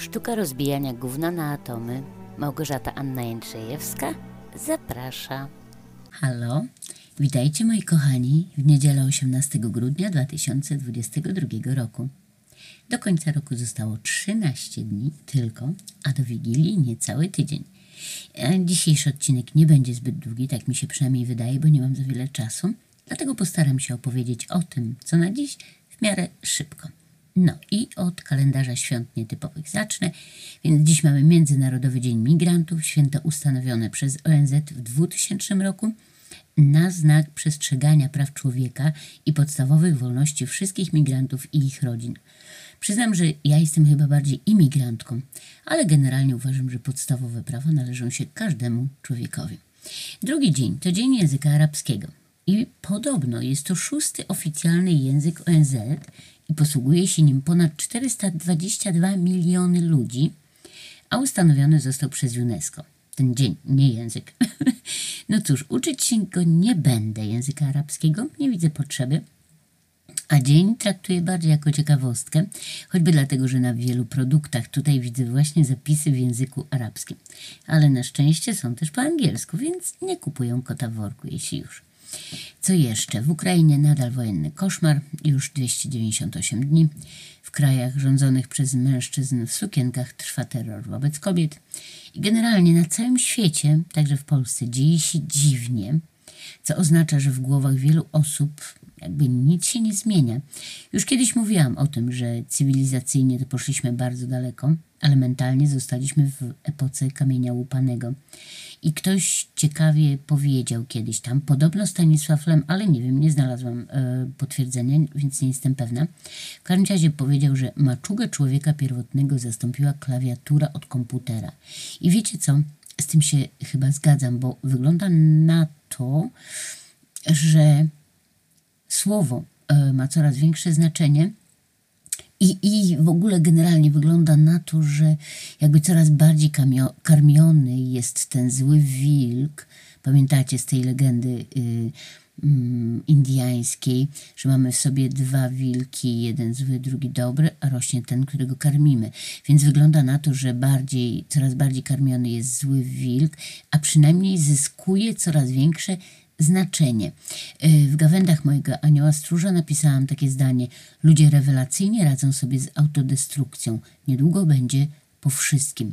Sztuka rozbijania gówna na atomy. Małgorzata Anna Jędrzejewska zaprasza. Halo, witajcie moi kochani w niedzielę 18 grudnia 2022 roku. Do końca roku zostało 13 dni tylko, a do Wigilii niecały tydzień. E, Dzisiejszy odcinek nie będzie zbyt długi, tak mi się przynajmniej wydaje, bo nie mam za wiele czasu, dlatego postaram się opowiedzieć o tym, co na dziś w miarę szybko. No i od kalendarza świąt nietypowych zacznę, więc dziś mamy Międzynarodowy Dzień Migrantów, święto ustanowione przez ONZ w 2000 roku na znak przestrzegania praw człowieka i podstawowych wolności wszystkich migrantów i ich rodzin. Przyznam, że ja jestem chyba bardziej imigrantką, ale generalnie uważam, że podstawowe prawa należą się każdemu człowiekowi. Drugi dzień to Dzień Języka Arabskiego. I podobno jest to szósty oficjalny język ONZ i posługuje się nim ponad 422 miliony ludzi, a ustanowiony został przez UNESCO. Ten dzień, nie język. No cóż, uczyć się go nie będę języka arabskiego, nie widzę potrzeby, a dzień traktuję bardziej jako ciekawostkę, choćby dlatego, że na wielu produktach tutaj widzę właśnie zapisy w języku arabskim. Ale na szczęście są też po angielsku, więc nie kupują kota w worku, jeśli już. Co jeszcze? W Ukrainie nadal wojenny koszmar, już 298 dni. W krajach rządzonych przez mężczyzn w sukienkach trwa terror wobec kobiet. I generalnie na całym świecie, także w Polsce, dzieje się dziwnie, co oznacza, że w głowach wielu osób jakby nic się nie zmienia. Już kiedyś mówiłam o tym, że cywilizacyjnie to poszliśmy bardzo daleko, ale mentalnie zostaliśmy w epoce kamienia łupanego. I ktoś ciekawie powiedział kiedyś tam, podobno Stanisław Lem, ale nie wiem, nie znalazłam e, potwierdzenia, więc nie jestem pewna. W każdym razie powiedział, że maczugę człowieka pierwotnego zastąpiła klawiatura od komputera. I wiecie co? Z tym się chyba zgadzam, bo wygląda na to, że słowo e, ma coraz większe znaczenie. I, I w ogóle generalnie wygląda na to, że jakby coraz bardziej kamio, karmiony jest ten zły wilk. Pamiętacie z tej legendy y, mm, indiańskiej, że mamy w sobie dwa wilki, jeden zły, drugi dobry, a rośnie ten, którego karmimy. Więc wygląda na to, że bardziej, coraz bardziej karmiony jest zły wilk, a przynajmniej zyskuje coraz większe znaczenie. Y, W gawędach mojego anioła stróża napisałam takie zdanie: Ludzie rewelacyjnie radzą sobie z autodestrukcją. Niedługo będzie po wszystkim.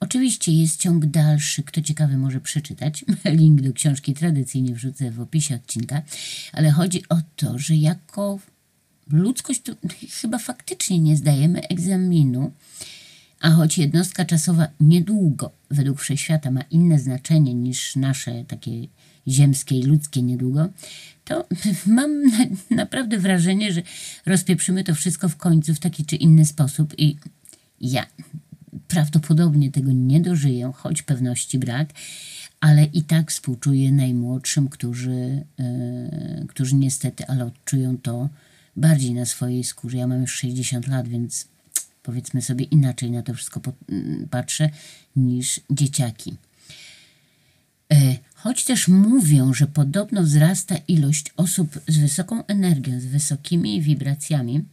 Oczywiście jest ciąg dalszy, kto ciekawy może przeczytać. Link do książki tradycyjnie wrzucę w opisie odcinka, ale chodzi o to, że jako ludzkość to chyba faktycznie nie zdajemy egzaminu, a choć jednostka czasowa niedługo według wszechświata ma inne znaczenie niż nasze takie ziemskie i ludzkie niedługo, to mam na, naprawdę wrażenie, że rozpieprzymy to wszystko w końcu w taki czy inny sposób i ja prawdopodobnie tego nie dożyję, choć pewności brak, ale i tak współczuję najmłodszym, którzy, yy, którzy niestety, ale odczują to bardziej na swojej skórze. Ja mam już 60 lat, więc powiedzmy sobie inaczej na to wszystko patrzę niż dzieciaki. Choć też mówią, że podobno wzrasta ilość osób z wysoką energią, z wysokimi wibracjami,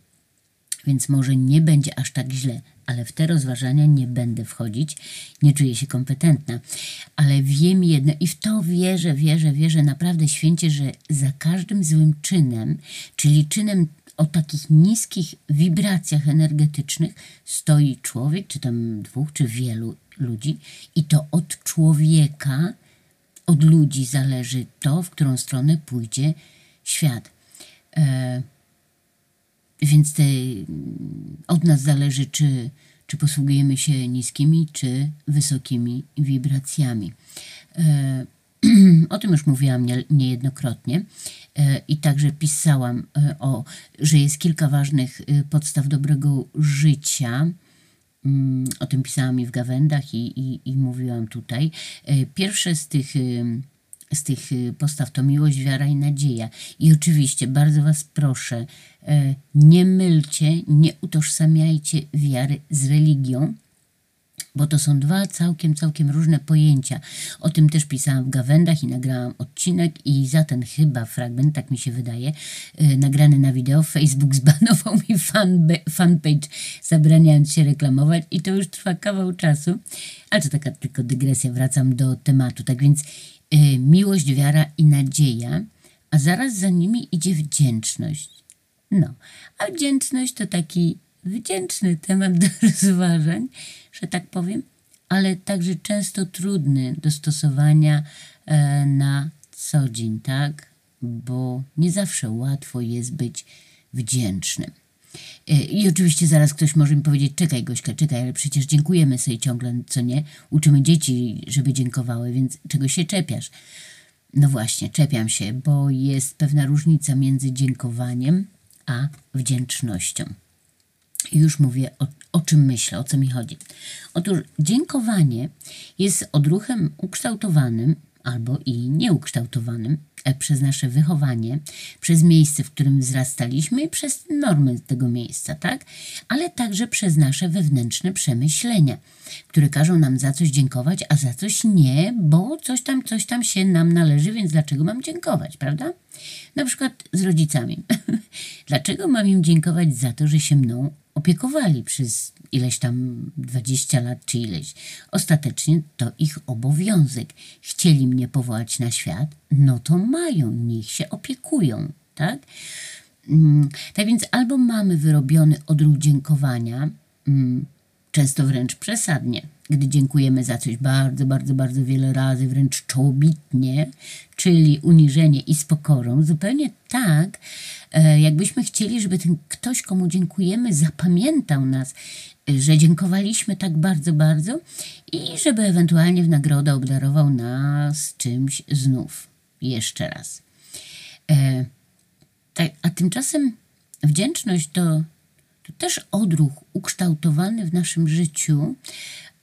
więc może nie będzie aż tak źle, ale w te rozważania nie będę wchodzić, nie czuję się kompetentna. Ale wiem jedno i w to wierzę, wierzę, wierzę naprawdę święcie, że za każdym złym czynem, czyli czynem o takich niskich wibracjach energetycznych stoi człowiek, czy tam dwóch, czy wielu ludzi, i to od człowieka, od ludzi zależy to, w którą stronę pójdzie świat. E, więc te, od nas zależy, czy, czy posługujemy się niskimi, czy wysokimi wibracjami. E, o tym już mówiłam nie, niejednokrotnie e, i także pisałam e, o, że jest kilka ważnych e, podstaw dobrego życia. Mm, O tym pisałam i w gawędach i, i, i mówiłam tutaj. E, Pierwsze z tych, em, z tych e, postaw to miłość, wiara i nadzieja. I oczywiście bardzo Was proszę, e, nie mylcie, nie utożsamiajcie wiary z religią, bo to są dwa całkiem, całkiem różne pojęcia. O tym też pisałam w Gawędach i nagrałam odcinek i za ten chyba fragment, tak mi się wydaje, yy, nagrany na wideo, Facebook zbanował mi fanbe- fanpage, zabraniając się reklamować i to już trwa kawał czasu. Ale to taka tylko dygresja, wracam do tematu. Tak więc yy, miłość, wiara i nadzieja, a zaraz za nimi idzie wdzięczność. No, a wdzięczność to taki wdzięczny temat do rozważań, że tak powiem, ale także często trudny do stosowania e, na co dzień, tak? Bo nie zawsze łatwo jest być wdzięcznym. E, I oczywiście zaraz ktoś może mi powiedzieć, czekaj Gośka, czekaj, ale przecież dziękujemy sobie ciągle, co nie? Uczymy dzieci, żeby dziękowały, więc czego się czepiasz? No właśnie, czepiam się, bo jest pewna różnica między dziękowaniem a wdzięcznością. Już mówię, o, o czym myślę, o co mi chodzi. Otóż dziękowanie jest odruchem ukształtowanym albo i nieukształtowanym e, przez nasze wychowanie, przez miejsce, w którym wzrastaliśmy i przez normy tego miejsca, tak? Ale także przez nasze wewnętrzne przemyślenia, które każą nam za coś dziękować, a za coś nie, bo coś tam, coś tam się nam należy, więc dlaczego mam dziękować, prawda? Na przykład z rodzicami. dlaczego mam im dziękować za to, że się mną opiekowali przez ileś tam 20 lat czy ileś. Ostatecznie to ich obowiązek. Chcieli mnie powołać na świat, no to mają, niech się opiekują, tak? Mm, tak więc albo mamy wyrobiony odruch dziękowania, mm, często wręcz przesadnie, gdy dziękujemy za coś bardzo, bardzo, bardzo wiele razy, wręcz czołobitnie, czyli uniżenie i z pokorą, zupełnie tak, e, jakbyśmy chcieli, żeby ten ktoś, komu dziękujemy, zapamiętał nas, e, że dziękowaliśmy tak bardzo, bardzo i żeby ewentualnie w nagrodę obdarował nas czymś znów, jeszcze raz. E, a tymczasem wdzięczność to, to też odruch ukształtowany w naszym życiu,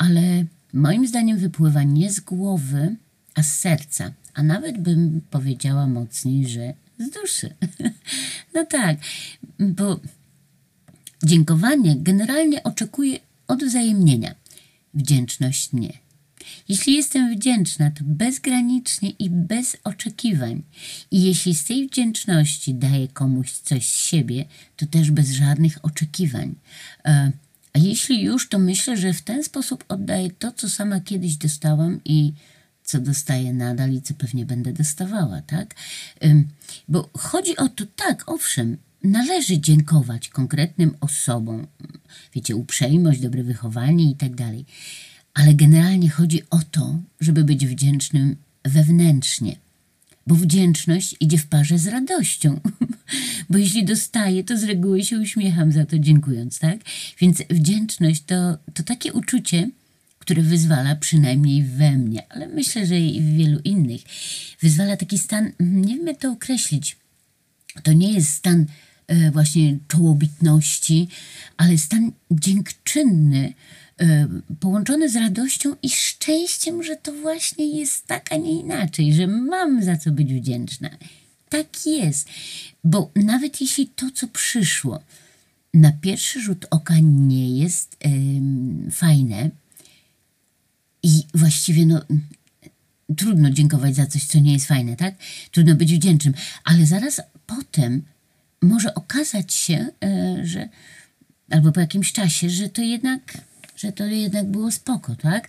ale moim zdaniem wypływa nie z głowy, a z serca, a nawet bym powiedziała mocniej, że z duszy. No tak, bo dziękowanie generalnie oczekuje odwzajemnienia, wdzięczność nie. Jeśli jestem wdzięczna, to bezgranicznie i bez oczekiwań. I jeśli z tej wdzięczności daję komuś coś z siebie, to też bez żadnych oczekiwań. E, a jeśli już, to myślę, że w ten sposób oddaję to, co sama kiedyś dostałam i co dostaję nadal i co pewnie będę dostawała, tak? Bo chodzi o to, tak, owszem, należy dziękować konkretnym osobom, wiecie, uprzejmość, dobre wychowanie i tak dalej. Ale generalnie chodzi o to, żeby być wdzięcznym wewnętrznie, bo wdzięczność idzie w parze z radością. bo jeśli dostaję, to z reguły się uśmiecham za to, dziękując, tak? Więc wdzięczność to, to takie uczucie, które wyzwala przynajmniej we mnie, ale myślę, że i w wielu innych. Wyzwala taki stan, nie wiem jak to określić. To nie jest stan właśnie czołobitności, ale stan dziękczynny, e, połączony z radością i szczęściem, że to właśnie jest tak, a nie inaczej, że mam za co być wdzięczna. Tak jest, bo nawet jeśli to, co przyszło, na pierwszy rzut oka nie jest fajne, i właściwie no, trudno dziękować za coś, co nie jest fajne, tak? Trudno być wdzięcznym, ale zaraz potem może okazać się, e, że albo po jakimś czasie, że to jednak, że to jednak było spoko, tak?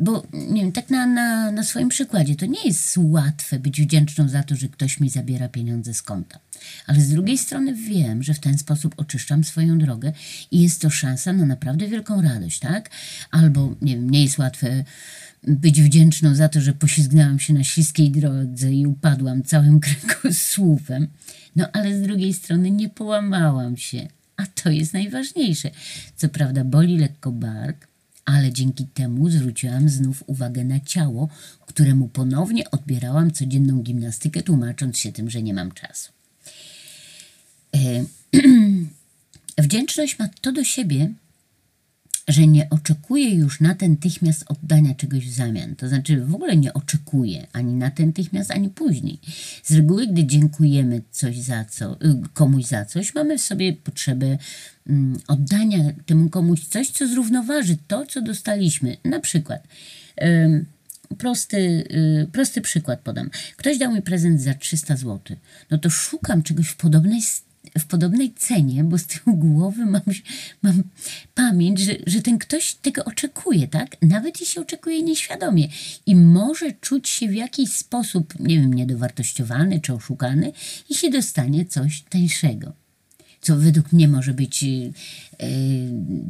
Bo nie wiem, tak na, na, na swoim przykładzie, to nie jest łatwe być wdzięczną za to, że ktoś mi zabiera pieniądze z konta. Ale z drugiej strony wiem, że w ten sposób oczyszczam swoją drogę i jest to szansa na naprawdę wielką radość, tak? Albo, nie wiem, nie jest łatwe być wdzięczną za to, że poślizgnęłam się na śliskiej drodze i upadłam całym kręgosłupem. No ale z drugiej strony nie połamałam się, a to jest najważniejsze. Co prawda boli lekko bark, ale dzięki temu zwróciłam znów uwagę na ciało, któremu ponownie odbierałam codzienną gimnastykę, tłumacząc się tym, że nie mam czasu. E, wdzięczność ma to do siebie, że nie oczekuję już natychmiast oddania czegoś w zamian. To znaczy w ogóle nie oczekuję ani natychmiast, ani później. Z reguły, gdy dziękujemy coś za co, y, komuś za coś, mamy w sobie potrzebę mm, oddania temu komuś coś, co zrównoważy to, co dostaliśmy. Na przykład. Ym, prosty, y, prosty przykład podam. Ktoś dał mi prezent za 300 zł. No to szukam czegoś w podobnej w podobnej cenie, bo z tyłu głowy mam, mam pamięć, że, że ten ktoś tego oczekuje, tak? Nawet jeśli oczekuje nieświadomie i może czuć się w jakiś sposób, nie wiem, niedowartościowany czy oszukany, jeśli dostanie coś tańszego. Co według mnie może być yy,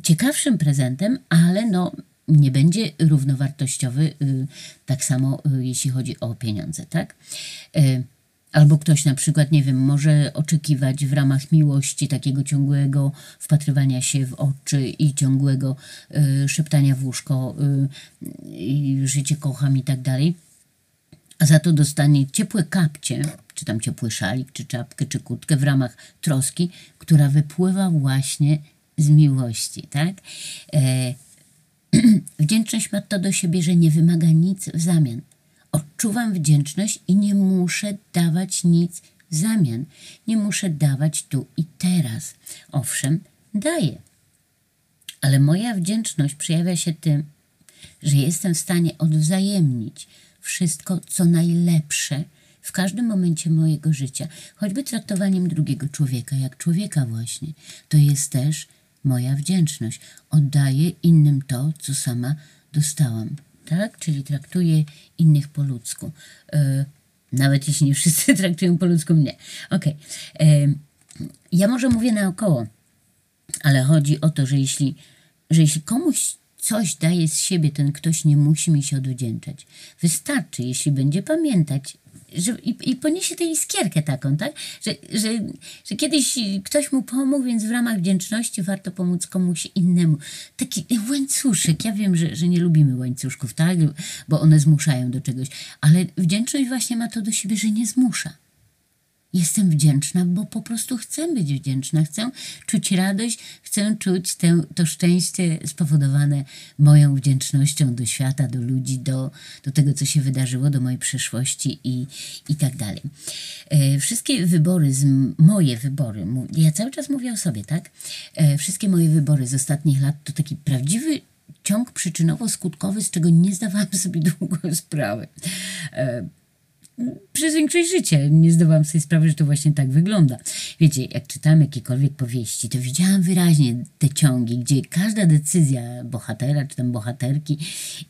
ciekawszym prezentem, ale no, nie będzie równowartościowy, yy, tak samo yy, jeśli chodzi o pieniądze, tak? Albo ktoś na przykład, nie wiem, może oczekiwać w ramach miłości takiego ciągłego wpatrywania się w oczy i ciągłego y, szeptania w łóżko, y, życie kocham i tak dalej. A za to dostanie ciepłe kapcie, czy tam ciepły szalik, czy czapkę, czy kurtkę w ramach troski, która wypływa właśnie z miłości, tak? E, wdzięczność ma to do siebie, że nie wymaga nic w zamian Odczuwam wdzięczność i nie muszę dawać nic w zamian. Nie muszę dawać tu i teraz. Owszem, daję. Ale moja wdzięczność przejawia się tym, że jestem w stanie odwzajemnić wszystko, co najlepsze w każdym momencie mojego życia, choćby traktowaniem drugiego człowieka jak człowieka właśnie. To jest też moja wdzięczność. Oddaję innym to, co sama dostałam tak? Czyli traktuje innych po ludzku. E, nawet jeśli nie wszyscy traktują po ludzku mnie. Okej. Okay. E, ja może mówię naokoło, ale chodzi o to, że jeśli, że jeśli komuś coś daje z siebie, ten ktoś nie musi mi się odwdzięczać. Wystarczy, jeśli będzie pamiętać, że, i, i poniesie tę iskierkę taką, tak? Że, że, że kiedyś ktoś mu pomógł, więc w ramach wdzięczności warto pomóc komuś innemu. Taki łańcuszek. Ja wiem, że, że nie lubimy łańcuszków, tak? Bo one zmuszają do czegoś. Ale wdzięczność właśnie ma to do siebie, że nie zmusza. Jestem wdzięczna, bo po prostu chcę być wdzięczna, chcę czuć radość, chcę czuć tę, to szczęście spowodowane moją wdzięcznością do świata, do ludzi, do, do tego, co się wydarzyło, do mojej przeszłości i, i tak dalej. E, wszystkie wybory, moje wybory, ja cały czas mówię o sobie, tak? E, wszystkie moje wybory z ostatnich lat to taki prawdziwy ciąg przyczynowo-skutkowy, z czego nie zdawałam sobie długo sprawy. Przez większość życia nie zdawałam sobie sprawy, że to właśnie tak wygląda. Wiecie, jak czytałam jakiekolwiek powieści, to widziałam wyraźnie te ciągi, gdzie każda decyzja bohatera czy tam bohaterki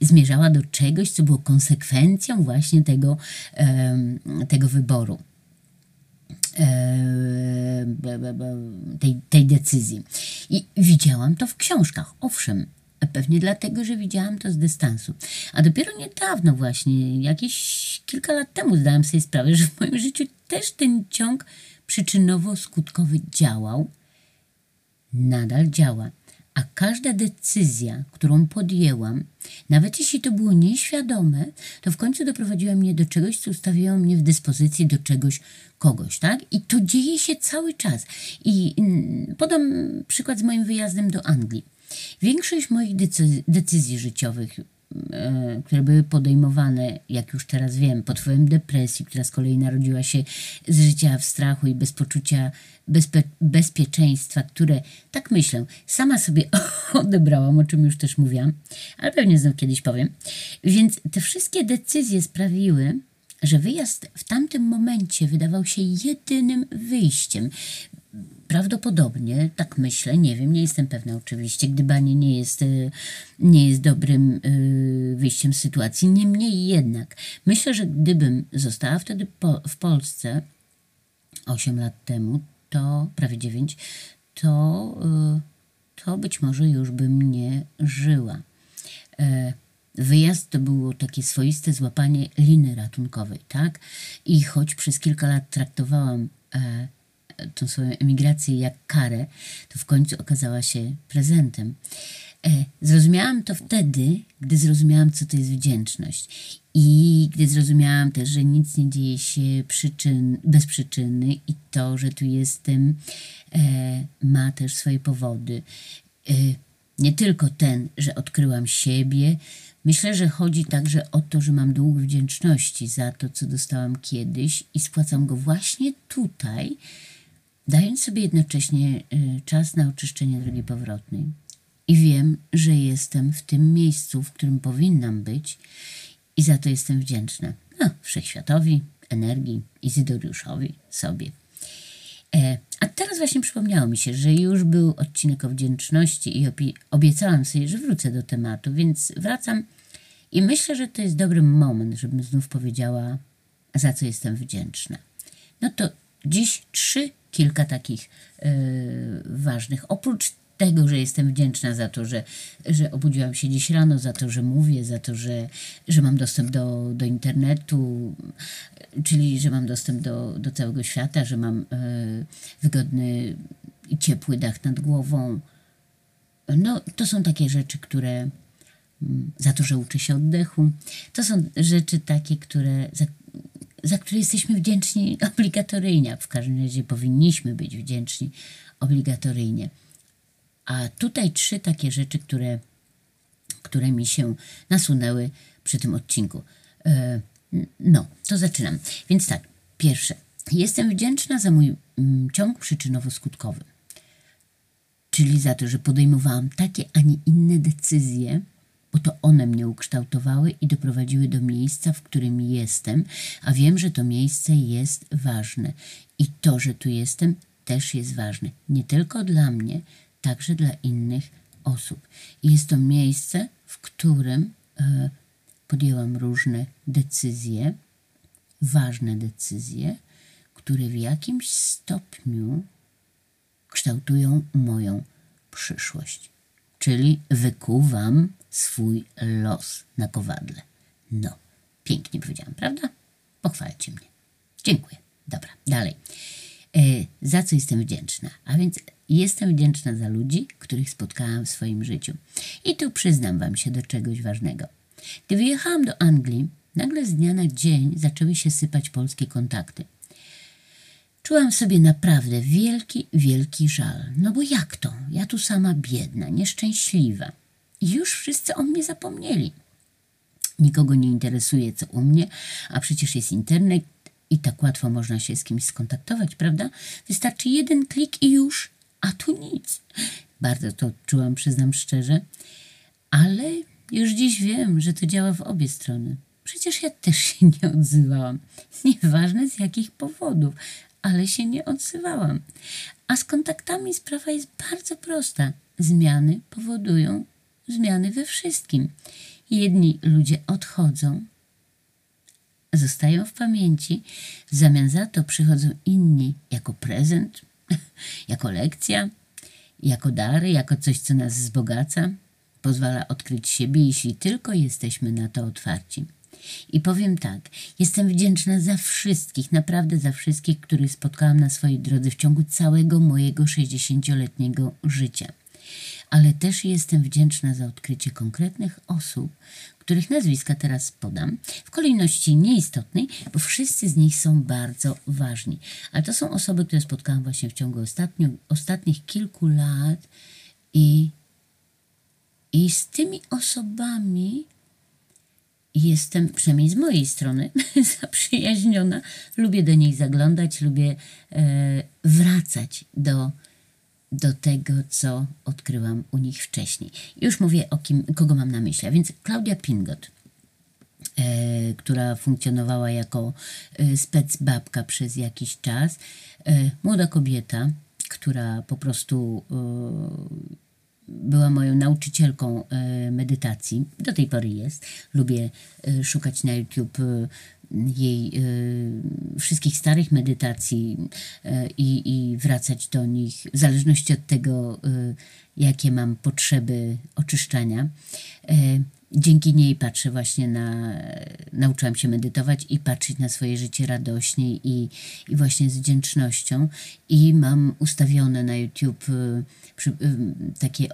zmierzała do czegoś, co było konsekwencją właśnie tego, tego wyboru. Tej, tej decyzji. I widziałam to w książkach, owszem, Pewnie dlatego, że widziałam to z dystansu. A dopiero niedawno właśnie, jakieś kilka lat temu zdałam sobie sprawę, że w moim życiu też ten ciąg przyczynowo-skutkowy działał. Nadal działa. A każda decyzja, którą podjęłam, nawet jeśli to było nieświadome, to w końcu doprowadziła mnie do czegoś, co ustawiało mnie w dyspozycji do czegoś, kogoś, tak? I to dzieje się cały czas. I mm, podam przykład z moim wyjazdem do Anglii. Większość moich decyzji, decyzji życiowych, e, które były podejmowane, jak już teraz wiem, pod wpływem depresji, która z kolei narodziła się z życia w strachu i bez poczucia bezpe bezpieczeństwa, które, tak myślę, sama sobie odebrałam, o czym już też mówiłam, ale pewnie znów kiedyś powiem. Więc te wszystkie decyzje sprawiły, że wyjazd w tamtym momencie wydawał się jedynym wyjściem. Prawdopodobnie, tak myślę, nie wiem, nie jestem pewna oczywiście, gdybanie nie jest, y, nie jest dobrym y, wyjściem z sytuacji. Niemniej jednak, myślę, że gdybym została wtedy po, w Polsce 8 lat temu, to prawie 9, to, y, to być może już bym nie żyła. E, wyjazd to było takie swoiste złapanie liny ratunkowej, tak? I choć przez kilka lat traktowałam e, tą swoją emigrację jak karę, to w końcu okazała się prezentem. E, zrozumiałam to wtedy, gdy zrozumiałam, co to jest wdzięczność. I gdy zrozumiałam też, że nic nie dzieje się przyczyn, bez przyczyny i to, że tu jestem, e, ma też swoje powody. E, Nie tylko ten, że odkryłam siebie, myślę, że chodzi także o to, że mam dług wdzięczności za to, co dostałam kiedyś i spłacam go właśnie tutaj, dając sobie jednocześnie y, czas na oczyszczenie drogi powrotnej. I wiem, że jestem w tym miejscu, w którym powinnam być i za to jestem wdzięczna. No, wszechświatowi, energii, Izydoriuszowi, sobie. E, a teraz właśnie przypomniało mi się, że już był odcinek o wdzięczności i obiecałam sobie, że wrócę do tematu, więc wracam i myślę, że to jest dobry moment, żebym znów powiedziała, za co jestem wdzięczna. No to dziś trzy kilka takich yy, ważnych. Oprócz tego, że jestem wdzięczna za to, że, że obudziłam się dziś rano, za to, że mówię, za to, że, że mam dostęp do, do internetu, czyli że mam dostęp do, do całego świata, że mam e, wygodny i ciepły dach nad głową. No, to są takie rzeczy, które mm, za to, że uczę się oddechu. To są rzeczy takie, które, za, za które jesteśmy wdzięczni obligatoryjnie, w każdym razie powinniśmy być wdzięczni obligatoryjnie. A tutaj trzy takie rzeczy, które, które mi się nasunęły przy tym odcinku. E, no, to zaczynam. Więc tak, pierwsze. Jestem wdzięczna za mój mm, ciąg przyczynowo-skutkowy. Czyli za to, że podejmowałam takie, a nie inne decyzje, bo to one mnie ukształtowały i doprowadziły do miejsca, w którym jestem, a wiem, że to miejsce jest ważne. I to, że tu jestem, też jest ważne. Nie tylko dla mnie, także dla innych osób. I jest to miejsce, w którym e, podjęłam różne decyzje, ważne decyzje, które w jakimś stopniu kształtują moją przyszłość. Czyli wykuwam swój los na kowadle. No, pięknie powiedziałam, prawda? Pochwalcie mnie. Dziękuję. Dobra, dalej. E, za co jestem wdzięczna? A więc jestem wdzięczna za ludzi, których spotkałam w swoim życiu. I tu przyznam Wam się do czegoś ważnego. Gdy wyjechałam do Anglii, nagle z dnia na dzień zaczęły się sypać polskie kontakty. Czułam sobie naprawdę wielki, wielki żal. No bo jak to? Ja tu sama biedna, nieszczęśliwa. I już wszyscy o mnie zapomnieli. Nikogo nie interesuje, co u mnie, a przecież jest internet i tak łatwo można się z kimś skontaktować, prawda? Wystarczy jeden klik i już, a tu nic. Bardzo to czułam, przyznam szczerze, ale już dziś wiem, że to działa w obie strony. Przecież ja też się nie odzywałam. Nieważne z jakich powodów, ale się nie odzywałam. A z kontaktami sprawa jest bardzo prosta. Zmiany powodują zmiany we wszystkim. Jedni ludzie odchodzą, zostają w pamięci, w zamian za to przychodzą inni jako prezent, jako lekcja, jako dary, jako coś, co nas wzbogaca, pozwala odkryć siebie, jeśli tylko jesteśmy na to otwarci. I powiem tak, jestem wdzięczna za wszystkich, naprawdę za wszystkich, których spotkałam na swojej drodze w ciągu całego mojego 60-letniego życia ale też jestem wdzięczna za odkrycie konkretnych osób, których nazwiska teraz podam, w kolejności nieistotnej, bo wszyscy z nich są bardzo ważni. Ale to są osoby, które spotkałam właśnie w ciągu ostatnio, ostatnich kilku lat i, i z tymi osobami jestem, przynajmniej z mojej strony, zaprzyjaźniona. Lubię do niej zaglądać, lubię e, wracać do do tego, co odkryłam u nich wcześniej. Już mówię o kim, kogo mam na myśli. A więc Klaudia Pingot, e, która funkcjonowała jako e, specbabka przez jakiś czas. E, młoda kobieta, która po prostu była moją nauczycielką e, medytacji. Do tej pory jest. Lubię e, szukać na YouTube jej wszystkich starych medytacji i, i wracać do nich w zależności od tego, jakie mam potrzeby oczyszczania dzięki niej patrzę właśnie na, nauczyłam się medytować i patrzeć na swoje życie radośnie i, i właśnie z wdzięcznością. I mam ustawione na YouTube y, przy, y, takie,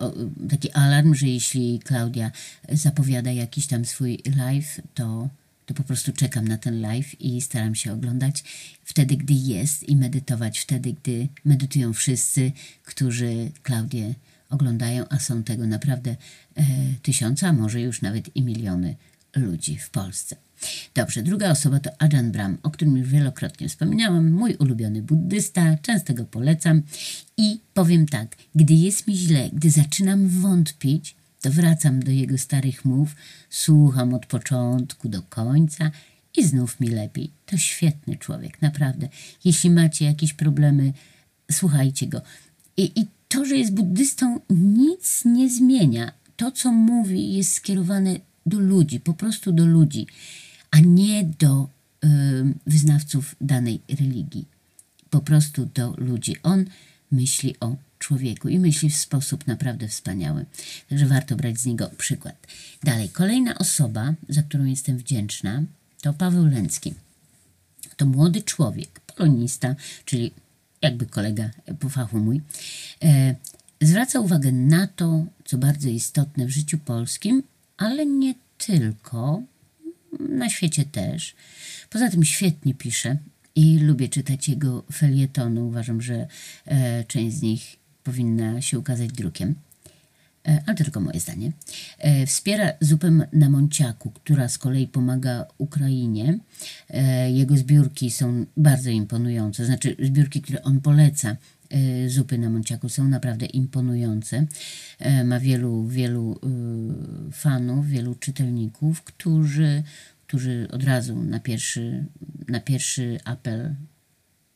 taki alarm, że jeśli Klaudia zapowiada jakiś tam swój live, to, to po prostu czekam na ten live i staram się oglądać wtedy, gdy jest i medytować wtedy, gdy medytują wszyscy, którzy Klaudię oglądają, a są tego naprawdę e, tysiące, a może już nawet i miliony ludzi w Polsce. Dobrze, druga osoba to Ajahn Brahm, o którym już wielokrotnie wspominałam, mój ulubiony buddysta, często go polecam i powiem tak, gdy jest mi źle, gdy zaczynam wątpić, to wracam do jego starych mów, słucham od początku do końca i znów mi lepiej. To świetny człowiek, naprawdę. Jeśli macie jakieś problemy, słuchajcie go. I, i to, że jest buddystą, nic nie zmienia. To, co mówi, jest skierowane do ludzi, po prostu do ludzi, a nie do y, wyznawców danej religii. Po prostu do ludzi. On myśli o człowieku i myśli w sposób naprawdę wspaniały. Także warto brać z niego przykład. Dalej, kolejna osoba, za którą jestem wdzięczna, to Paweł Lęcki. To młody człowiek, polonista, czyli jakby kolega po fachu mój, e, zwraca uwagę na to, co bardzo istotne w życiu polskim, ale nie tylko, na świecie też. Poza tym świetnie pisze i lubię czytać jego felietony. Uważam, że e, część z nich powinna się ukazać drukiem. E, ale to tylko moje zdanie. E, wspiera zupę na Monciaku, która z kolei pomaga Ukrainie. E, jego zbiórki są bardzo imponujące, znaczy zbiórki, które on poleca zupy na Monciaku są naprawdę imponujące. Ma wielu, wielu fanów, wielu czytelników, którzy, którzy od razu na pierwszy, na pierwszy apel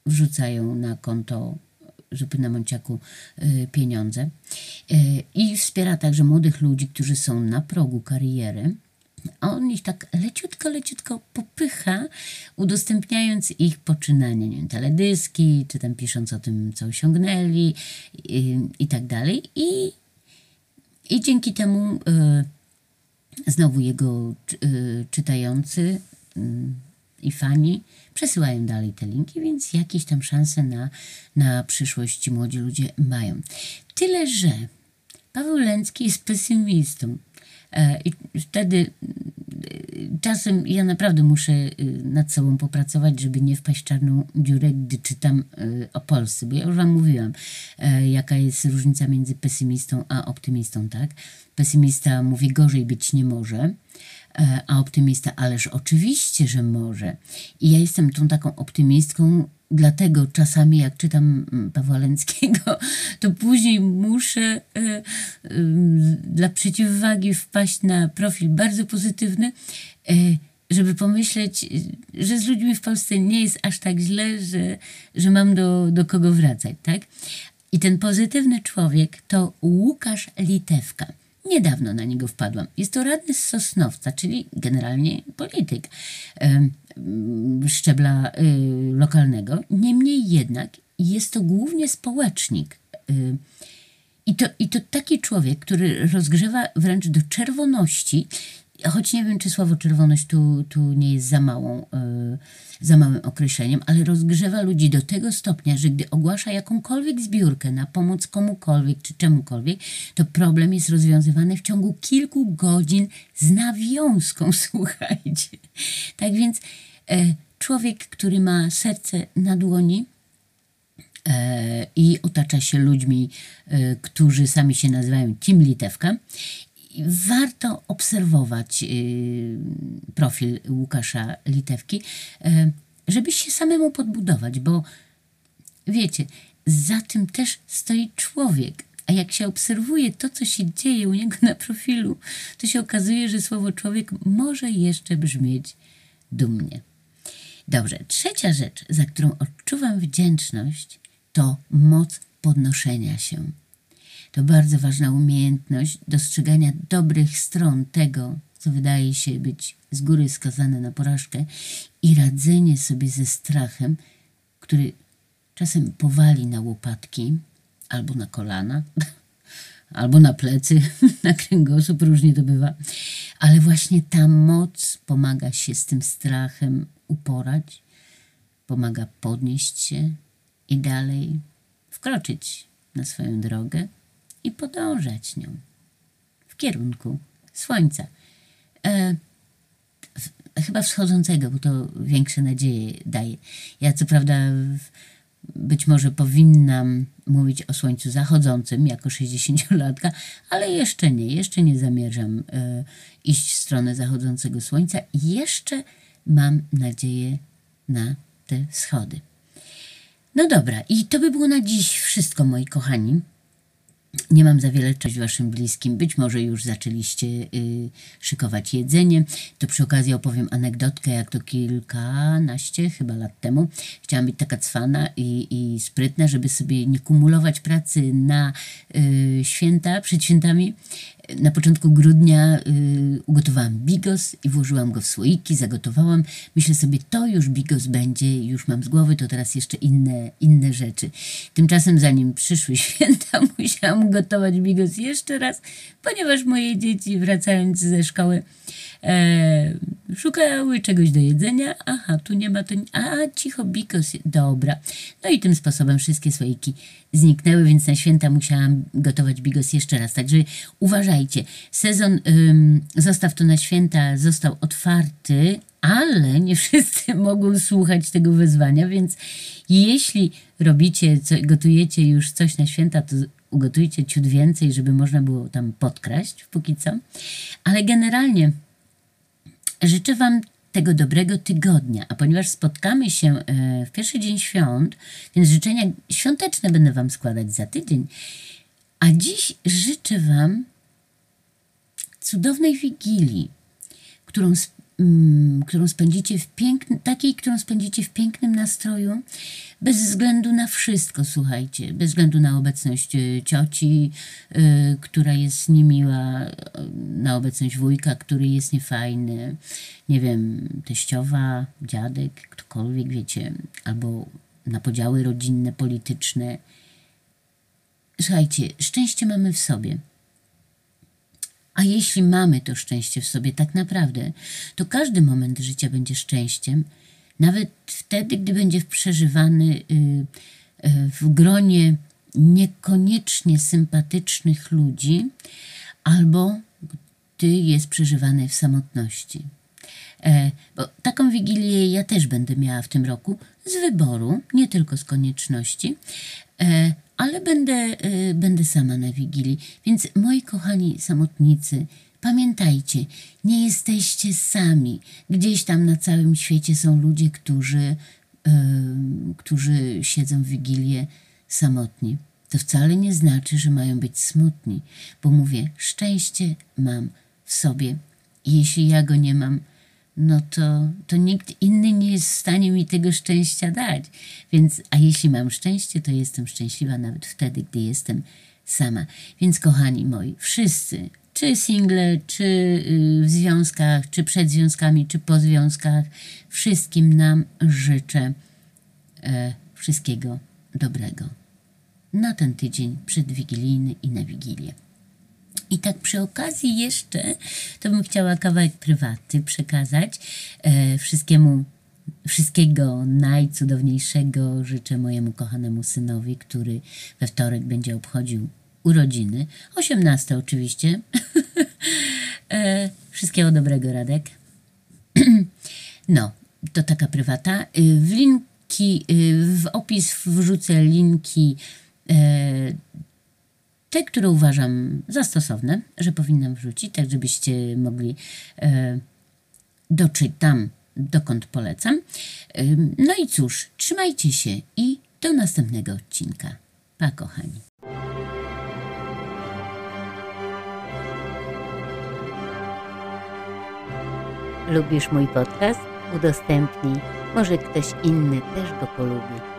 wrzucają na konto Zupy na Monciaku y, pieniądze. Y, I wspiera także młodych ludzi, którzy są na progu kariery. A on ich tak leciutko, leciutko popycha, udostępniając ich poczynania, nie wiem, teledyski, czy tam pisząc o tym, co osiągnęli i, y, i tak dalej. I, i dzięki temu y, znowu jego y, czytający y, i fani przesyłają dalej te linki, więc jakieś tam szanse na, na przyszłość młodzi ludzie mają. Tyle, że Paweł Lęcki jest pesymistą. E, I wtedy e, czasem ja naprawdę muszę e, nad sobą popracować, żeby nie wpaść w czarną dziurę, gdy czytam o Polsce, bo ja już Wam mówiłam, jaka jest różnica między pesymistą a optymistą, tak? Pesymista mówi, gorzej być nie może, a optymista, ależ oczywiście, że może. I ja jestem tą taką optymistką, dlatego czasami jak czytam mm, Pawła Lęckiego, to później muszę y, y, dla przeciwwagi wpaść na profil bardzo pozytywny, y, żeby pomyśleć, że z ludźmi w Polsce nie jest aż tak źle, że, że mam do, do kogo wracać, tak? I ten pozytywny człowiek to Łukasz Litewka. Niedawno na niego wpadłam. Jest to radny z Sosnowca, czyli generalnie polityk szczebla y, lokalnego. Niemniej jednak jest to głównie społecznik. Y, I to, I to taki człowiek, który rozgrzewa wręcz do czerwoności choć nie wiem, czy słowo czerwoność tu, tu nie jest za małą, yy, za małym określeniem, ale rozgrzewa ludzi do tego stopnia, że gdy ogłasza jakąkolwiek zbiórkę na pomoc komukolwiek czy czemukolwiek, to problem jest rozwiązywany w ciągu kilku godzin z nawiązką, słuchajcie. Tak więc e, człowiek, który ma serce na dłoni, e, i otacza się ludźmi, e, którzy sami się nazywają Team Litewka warto obserwować y, profil Łukasza Litewki, y, żeby się samemu podbudować, bo wiecie, za tym też stoi człowiek. A jak się obserwuje to, co się dzieje u niego na profilu, to się okazuje, że słowo człowiek może jeszcze brzmieć dumnie. Dobrze, trzecia rzecz, za którą odczuwam wdzięczność, to moc podnoszenia się. To bardzo ważna umiejętność dostrzegania dobrych stron tego, co wydaje się być z góry skazane na porażkę i radzenie sobie ze strachem, który czasem powali na łopatki albo na kolana, albo na plecy, na kręgosłup, różnie to bywa. Ale właśnie ta moc pomaga się z tym strachem uporać, pomaga podnieść się i dalej wkroczyć na swoją drogę i podążać nią w kierunku słońca. E, chyba wschodzącego, bo to większe nadzieje daje. Ja co prawda w, być może powinnam mówić o słońcu zachodzącym jako 60-latka, ale jeszcze nie, jeszcze nie zamierzam e, iść w stronę zachodzącego słońca. Jeszcze mam nadzieję na te wschody. No dobra, i to by było na dziś wszystko, moi kochani. Nie mam za wiele cześć waszym bliskim. Być może już zaczęliście y, szykować jedzenie. To przy okazji opowiem anegdotkę, jak to kilkanaście chyba lat temu. Chciałam być taka cwana i, i sprytna, żeby sobie nie kumulować pracy na y, święta, przed świętami na początku grudnia y, ugotowałam bigos i włożyłam go w słoiki, zagotowałam. Myślę sobie, to już bigos będzie, już mam z głowy, to teraz jeszcze inne, inne rzeczy. Tymczasem zanim przyszły święta, musiałam gotować bigos jeszcze raz, ponieważ moje dzieci wracając ze szkoły e, szukały czegoś do jedzenia. Aha, tu nie ma to. A, cicho, bikos. Dobra. No i tym sposobem wszystkie słoiki zniknęły, więc na święta musiałam gotować bigos jeszcze raz. Także uważajcie. Sezon ym, Zostaw to na święta został otwarty, ale nie wszyscy mogą słuchać tego wezwania, więc jeśli robicie, co, gotujecie już coś na święta, to ugotujcie ciut więcej, żeby można było tam podkraść póki co. Ale generalnie Życzę Wam tego dobrego tygodnia, a ponieważ spotkamy się e, w pierwszy dzień świąt, więc życzenia świąteczne będę Wam składać za tydzień, a dziś życzę Wam cudownej wigilii, którą którą spędzicie w pięknym, takiej, którą spędzicie w pięknym nastroju, bez względu na wszystko, słuchajcie, bez względu na obecność e, cioci, y, która jest niemiła, e, na obecność wujka, który jest niefajny, nie wiem, teściowa, dziadek, ktokolwiek, wiecie, albo na podziały rodzinne, polityczne. Słuchajcie, szczęście mamy w sobie. A jeśli mamy to szczęście w sobie tak naprawdę, to każdy moment życia będzie szczęściem, nawet wtedy, gdy będzie przeżywany y, y, w gronie niekoniecznie sympatycznych ludzi, albo gdy jest przeżywany w samotności. E, bo taką wigilię ja też będę miała w tym roku z wyboru, nie tylko z konieczności, e, ale będę, y, będę sama na Wigilii. Więc moi kochani samotnicy, pamiętajcie, nie jesteście sami. Gdzieś tam na całym świecie są ludzie, którzy, y, którzy siedzą w Wigilię samotni. To wcale nie znaczy, że mają być smutni, bo mówię, szczęście mam w sobie. Jeśli ja go nie mam, no to, to nikt inny nie jest w stanie mi tego szczęścia dać. Więc, a jeśli mam szczęście, to jestem szczęśliwa nawet wtedy, gdy jestem sama. Więc kochani moi, wszyscy, czy single, czy y, w związkach, czy przed związkami, czy po związkach, wszystkim nam życzę e, wszystkiego dobrego na ten tydzień przedwigilijny i na Wigilię. I tak przy okazji jeszcze, to bym chciała kawałek prywaty przekazać e, wszystkiemu Wszystkiego najcudowniejszego życzę mojemu kochanemu synowi, który we wtorek będzie obchodził urodziny. 18 oczywiście. e, wszystkiego dobrego, Radek. no, to taka prywata. E, w linki, e, w opis wrzucę linki e, te, które uważam za stosowne, że powinnam wrzucić, tak żebyście mogli e, dotrzeć tam, dokąd polecam. E, no i cóż, trzymajcie się i do następnego odcinka. Pa, kochani. Lubisz mój podcast? Udostępnij. Może ktoś inny też go polubi.